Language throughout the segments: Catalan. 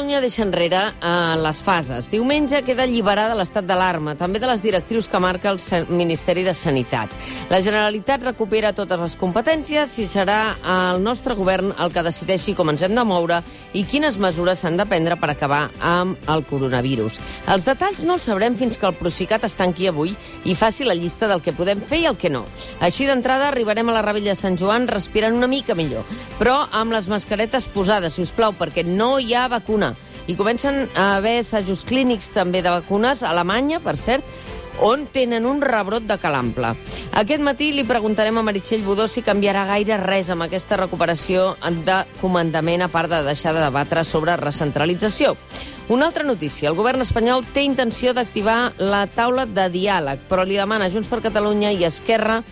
Catalunya deixa enrere eh, les fases. Diumenge queda alliberada l'estat d'alarma, també de les directrius que marca el Ministeri de Sanitat. La Generalitat recupera totes les competències i serà el nostre govern el que decideixi com ens hem de moure i quines mesures s'han de prendre per acabar amb el coronavirus. Els detalls no els sabrem fins que el Procicat es tanqui avui i faci la llista del que podem fer i el que no. Així d'entrada arribarem a la Rebella de Sant Joan respirant una mica millor, però amb les mascaretes posades, si us plau, perquè no hi ha vacuna. I comencen a haver assajos clínics també de vacunes a Alemanya, per cert, on tenen un rebrot de calample. Aquest matí li preguntarem a Meritxell Budó si canviarà gaire res amb aquesta recuperació de comandament, a part de deixar de debatre sobre recentralització. Una altra notícia. El govern espanyol té intenció d'activar la taula de diàleg, però li demana a Junts per Catalunya i Esquerra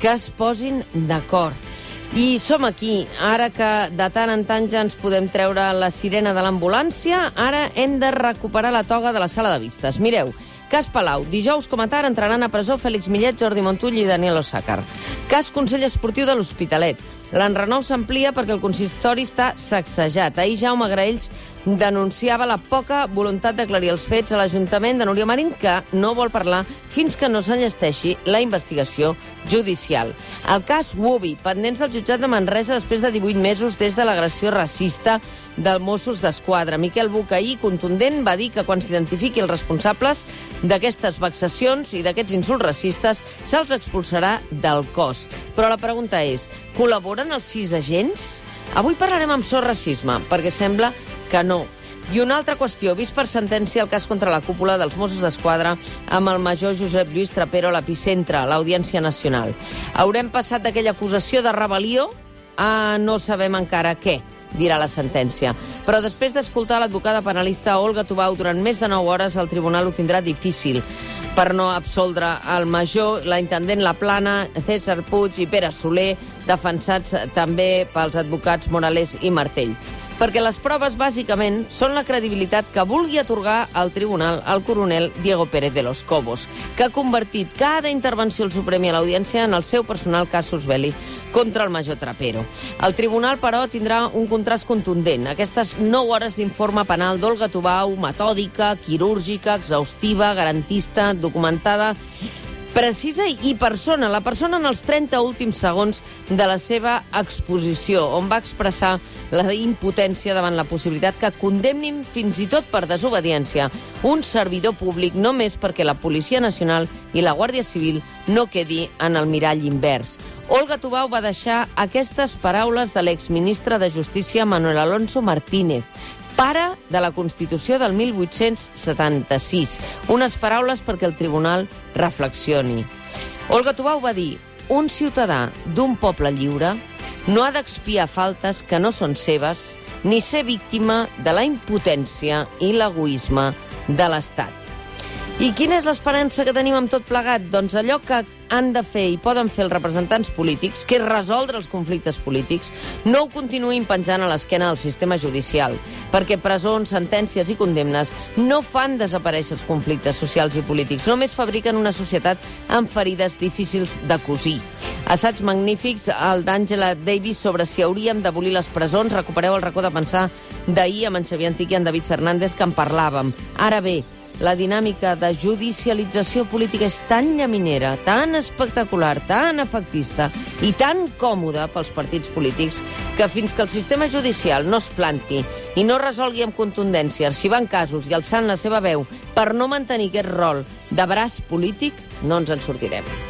que es posin d'acord. I som aquí. Ara que de tant en tant ja ens podem treure la sirena de l'ambulància, ara hem de recuperar la toga de la sala de vistes. Mireu, Cas Palau. Dijous, com a tard, entraran a presó Fèlix Millet, Jordi Montull i Daniel Osàcar. Cas Consell Esportiu de l'Hospitalet. L'enrenou s'amplia perquè el consistori està sacsejat. Ahir Jaume Graells denunciava la poca voluntat d'aclarir els fets a l'Ajuntament de Núria Marín, que no vol parlar fins que no s'enllesteixi la investigació judicial. El cas Wubi, pendents del jutjat de Manresa després de 18 mesos des de l'agressió racista del Mossos d'Esquadra. Miquel Bucaí, contundent, va dir que quan s'identifiqui els responsables d'aquestes vexacions i d'aquests insults racistes se'ls expulsarà del cos. Però la pregunta és, col·laboren els sis agents? Avui parlarem amb so racisme, perquè sembla que no. I una altra qüestió, vist per sentència el cas contra la cúpula dels Mossos d'Esquadra amb el major Josep Lluís Trapero a l'epicentre, l'Audiència Nacional. Haurem passat d'aquella acusació de rebel·lió a no sabem encara què dirà la sentència. Però després d'escoltar l'advocada penalista Olga Tubau durant més de 9 hores, el tribunal ho tindrà difícil per no absoldre el major, la intendent La Plana, César Puig i Pere Soler, defensats també pels advocats Morales i Martell perquè les proves, bàsicament, són la credibilitat que vulgui atorgar al tribunal al coronel Diego Pérez de los Cobos, que ha convertit cada intervenció al Suprem i a l'Audiència en el seu personal casus belli contra el major Trapero. El tribunal, però, tindrà un contrast contundent. Aquestes 9 hores d'informe penal d'Olga Tubau, metòdica, quirúrgica, exhaustiva, garantista, documentada precisa i persona, la persona en els 30 últims segons de la seva exposició, on va expressar la impotència davant la possibilitat que condemnin fins i tot per desobediència un servidor públic només perquè la Policia Nacional i la Guàrdia Civil no quedi en el mirall invers. Olga Tubau va deixar aquestes paraules de l'exministre de Justícia Manuel Alonso Martínez, pare de la Constitució del 1876. Unes paraules perquè el tribunal reflexioni. Olga Tubau va dir un ciutadà d'un poble lliure no ha d'expiar faltes que no són seves ni ser víctima de la impotència i l'egoisme de l'Estat. I quina és l'esperança que tenim amb tot plegat? Doncs allò que han de fer i poden fer els representants polítics, que és resoldre els conflictes polítics, no ho continuïn penjant a l'esquena del sistema judicial, perquè presons, sentències i condemnes no fan desaparèixer els conflictes socials i polítics, només fabriquen una societat amb ferides difícils de cosir. Assaigs magnífics, el d'Àngela Davis sobre si hauríem d'abolir les presons. Recupereu el racó de pensar d'ahir amb en Xavier Antic i en David Fernández que en parlàvem. Ara bé, la dinàmica de judicialització política és tan llaminera, tan espectacular, tan efectista i tan còmoda pels partits polítics que fins que el sistema judicial no es planti i no resolgui amb contundència arxivant casos i alçant la seva veu per no mantenir aquest rol de braç polític, no ens en sortirem.